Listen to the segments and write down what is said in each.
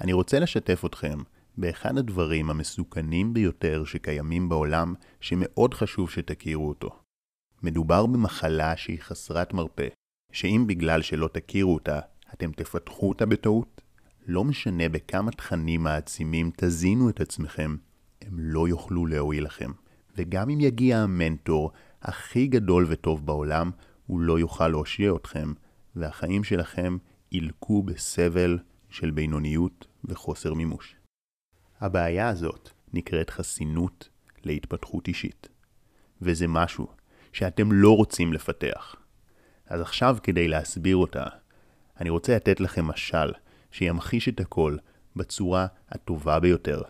אני רוצה לשתף אתכם באחד הדברים המסוכנים ביותר שקיימים בעולם, שמאוד חשוב שתכירו אותו. מדובר במחלה שהיא חסרת מרפא, שאם בגלל שלא תכירו אותה, אתם תפתחו אותה בטעות, לא משנה בכמה תכנים מעצימים תזינו את עצמכם, הם לא יוכלו להועיל לכם. וגם אם יגיע המנטור הכי גדול וטוב בעולם, הוא לא יוכל להושיע אתכם, והחיים שלכם ילקו בסבל של בינוניות וחוסר מימוש. הבעיה הזאת נקראת חסינות להתפתחות אישית, וזה משהו שאתם לא רוצים לפתח. אז עכשיו כדי להסביר אותה, אני רוצה לתת לכם משל שימחיש את הכל בצורה הטובה ביותר.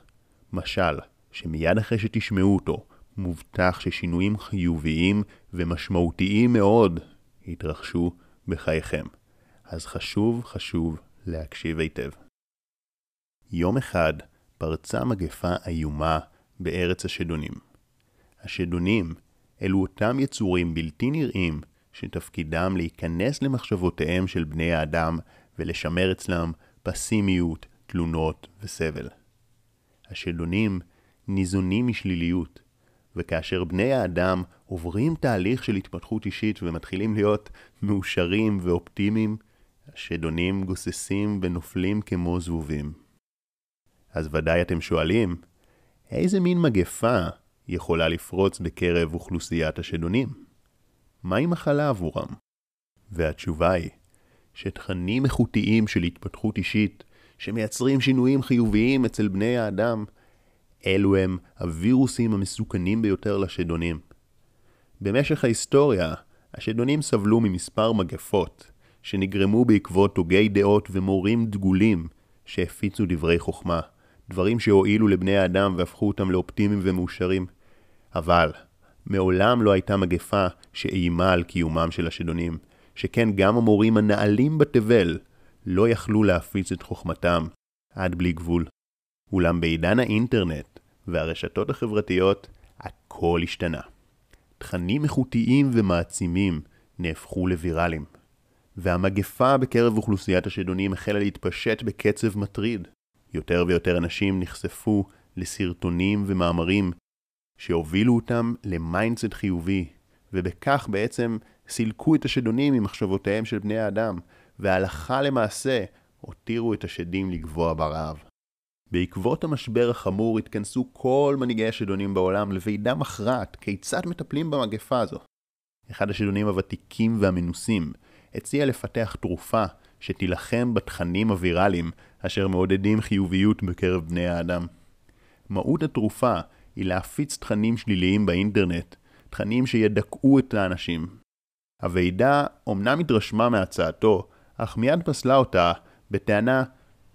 משל שמיד אחרי שתשמעו אותו, מובטח ששינויים חיוביים ומשמעותיים מאוד יתרחשו בחייכם. אז חשוב חשוב להקשיב היטב. יום אחד פרצה מגפה איומה בארץ השדונים. השדונים אלו אותם יצורים בלתי נראים שתפקידם להיכנס למחשבותיהם של בני האדם ולשמר אצלם פסימיות, תלונות וסבל. השדונים ניזונים משליליות, וכאשר בני האדם עוברים תהליך של התפתחות אישית ומתחילים להיות מאושרים ואופטימיים, השדונים גוססים ונופלים כמו זבובים. אז ודאי אתם שואלים, איזה מין מגפה יכולה לפרוץ בקרב אוכלוסיית השדונים? מהי מחלה עבורם? והתשובה היא, שתכנים איכותיים של התפתחות אישית, שמייצרים שינויים חיוביים אצל בני האדם, אלו הם הווירוסים המסוכנים ביותר לשדונים. במשך ההיסטוריה, השדונים סבלו ממספר מגפות, שנגרמו בעקבות הוגי דעות ומורים דגולים שהפיצו דברי חוכמה, דברים שהועילו לבני האדם והפכו אותם לאופטימיים ומאושרים. אבל, מעולם לא הייתה מגפה שאיימה על קיומם של השדונים, שכן גם המורים הנעלים בתבל לא יכלו להפיץ את חוכמתם עד בלי גבול. אולם בעידן האינטרנט והרשתות החברתיות, הכל השתנה. תכנים איכותיים ומעצימים נהפכו לוויראליים, והמגפה בקרב אוכלוסיית השדונים החלה להתפשט בקצב מטריד. יותר ויותר אנשים נחשפו לסרטונים ומאמרים שהובילו אותם ל mindset חיובי, ובכך בעצם סילקו את השדונים ממחשבותיהם של בני האדם, והלכה למעשה הותירו את השדים לגבוה ברעב. בעקבות המשבר החמור התכנסו כל מנהיגי השדונים בעולם לוועידה מכרעת כיצד מטפלים במגפה הזו. אחד השדונים הוותיקים והמנוסים הציע לפתח תרופה שתילחם בתכנים הוויראליים אשר מעודדים חיוביות בקרב בני האדם. מהות התרופה היא להפיץ תכנים שליליים באינטרנט, תכנים שידכאו את האנשים. הוועידה אומנם התרשמה מהצעתו, אך מיד פסלה אותה בטענה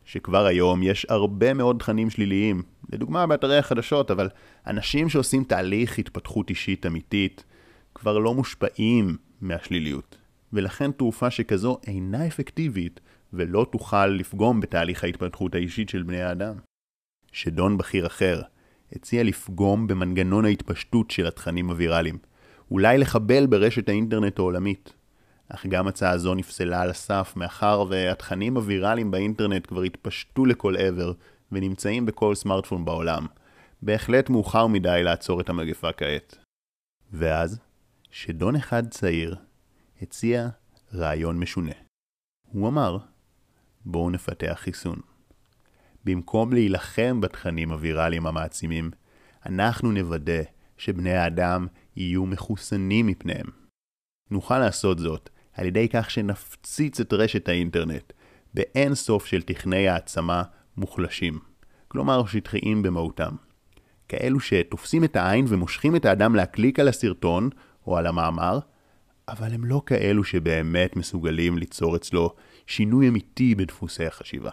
שכבר היום יש הרבה מאוד תכנים שליליים, לדוגמה באתרי החדשות, אבל אנשים שעושים תהליך התפתחות אישית אמיתית כבר לא מושפעים מהשליליות, ולכן תרופה שכזו אינה אפקטיבית ולא תוכל לפגום בתהליך ההתפתחות האישית של בני האדם. שדון בכיר אחר הציע לפגום במנגנון ההתפשטות של התכנים הוויראליים, אולי לחבל ברשת האינטרנט העולמית, אך גם הצעה זו נפסלה על הסף מאחר והתכנים הוויראליים באינטרנט כבר התפשטו לכל עבר ונמצאים בכל סמארטפון בעולם. בהחלט מאוחר מדי לעצור את המגפה כעת. ואז, שדון אחד צעיר הציע רעיון משונה. הוא אמר, בואו נפתח חיסון. במקום להילחם בתכנים הוויראליים המעצימים, אנחנו נוודא שבני האדם יהיו מחוסנים מפניהם. נוכל לעשות זאת על ידי כך שנפציץ את רשת האינטרנט באין סוף של תכני העצמה מוחלשים, כלומר שטחיים במהותם. כאלו שתופסים את העין ומושכים את האדם להקליק על הסרטון או על המאמר, אבל הם לא כאלו שבאמת מסוגלים ליצור אצלו שינוי אמיתי בדפוסי החשיבה.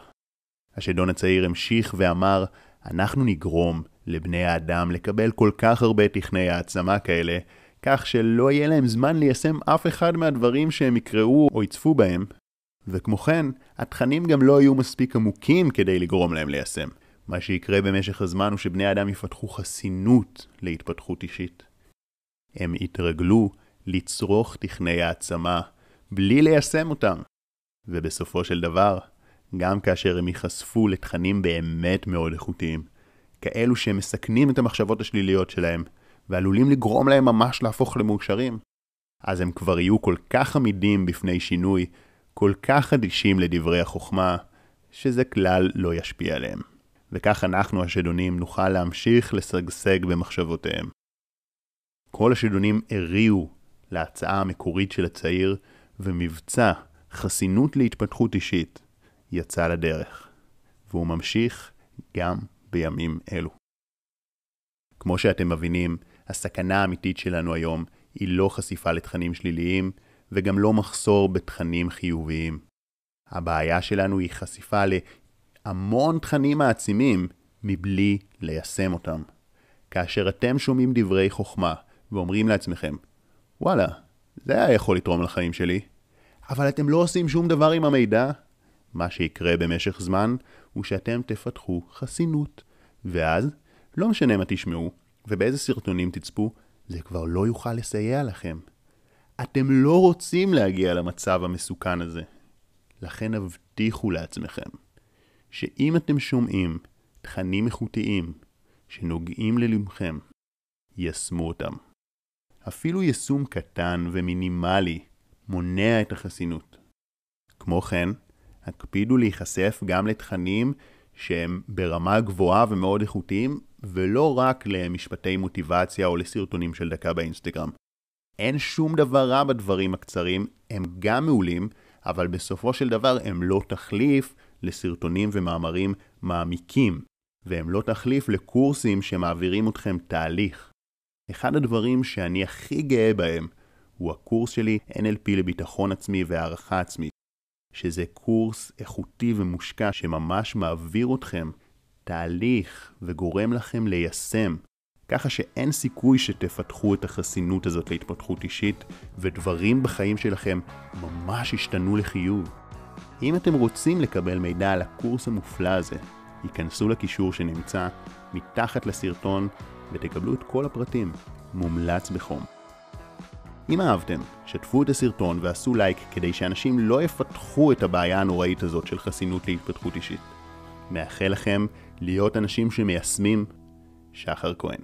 השדון הצעיר המשיך ואמר, אנחנו נגרום לבני האדם לקבל כל כך הרבה תכני העצמה כאלה, כך שלא יהיה להם זמן ליישם אף אחד מהדברים שהם יקראו או יצפו בהם, וכמו כן, התכנים גם לא יהיו מספיק עמוקים כדי לגרום להם ליישם. מה שיקרה במשך הזמן הוא שבני האדם יפתחו חסינות להתפתחות אישית. הם יתרגלו לצרוך תכני העצמה בלי ליישם אותם, ובסופו של דבר, גם כאשר הם ייחשפו לתכנים באמת מאוד איכותיים, כאלו שמסכנים את המחשבות השליליות שלהם, ועלולים לגרום להם ממש להפוך למאושרים. אז הם כבר יהיו כל כך עמידים בפני שינוי, כל כך אדישים לדברי החוכמה, שזה כלל לא ישפיע עליהם. וכך אנחנו השדונים נוכל להמשיך לשגשג במחשבותיהם. כל השדונים הריעו להצעה המקורית של הצעיר, ומבצע חסינות להתפתחות אישית יצא לדרך, והוא ממשיך גם בימים אלו. כמו שאתם מבינים, הסכנה האמיתית שלנו היום היא לא חשיפה לתכנים שליליים, וגם לא מחסור בתכנים חיוביים. הבעיה שלנו היא חשיפה להמון תכנים מעצימים מבלי ליישם אותם. כאשר אתם שומעים דברי חוכמה ואומרים לעצמכם, וואלה, זה היה יכול לתרום לחיים שלי, אבל אתם לא עושים שום דבר עם המידע, מה שיקרה במשך זמן הוא שאתם תפתחו חסינות, ואז לא משנה מה תשמעו ובאיזה סרטונים תצפו, זה כבר לא יוכל לסייע לכם. אתם לא רוצים להגיע למצב המסוכן הזה. לכן הבטיחו לעצמכם שאם אתם שומעים תכנים איכותיים שנוגעים ללבכם, יישמו אותם. אפילו יישום קטן ומינימלי מונע את החסינות. כמו כן, הקפידו להיחשף גם לתכנים שהם ברמה גבוהה ומאוד איכותיים, ולא רק למשפטי מוטיבציה או לסרטונים של דקה באינסטגרם. אין שום דבר רע בדברים הקצרים, הם גם מעולים, אבל בסופו של דבר הם לא תחליף לסרטונים ומאמרים מעמיקים, והם לא תחליף לקורסים שמעבירים אתכם תהליך. אחד הדברים שאני הכי גאה בהם הוא הקורס שלי NLP לביטחון עצמי והערכה עצמית, שזה קורס איכותי ומושקע שממש מעביר אתכם תהליך וגורם לכם ליישם, ככה שאין סיכוי שתפתחו את החסינות הזאת להתפתחות אישית, ודברים בחיים שלכם ממש ישתנו לחיוב. אם אתם רוצים לקבל מידע על הקורס המופלא הזה, היכנסו לקישור שנמצא מתחת לסרטון ותקבלו את כל הפרטים. מומלץ בחום. אם אהבתם, שתפו את הסרטון ועשו לייק כדי שאנשים לא יפתחו את הבעיה הנוראית הזאת של חסינות להתפתחות אישית. מאחל לכם להיות אנשים שמיישמים שחר כהן.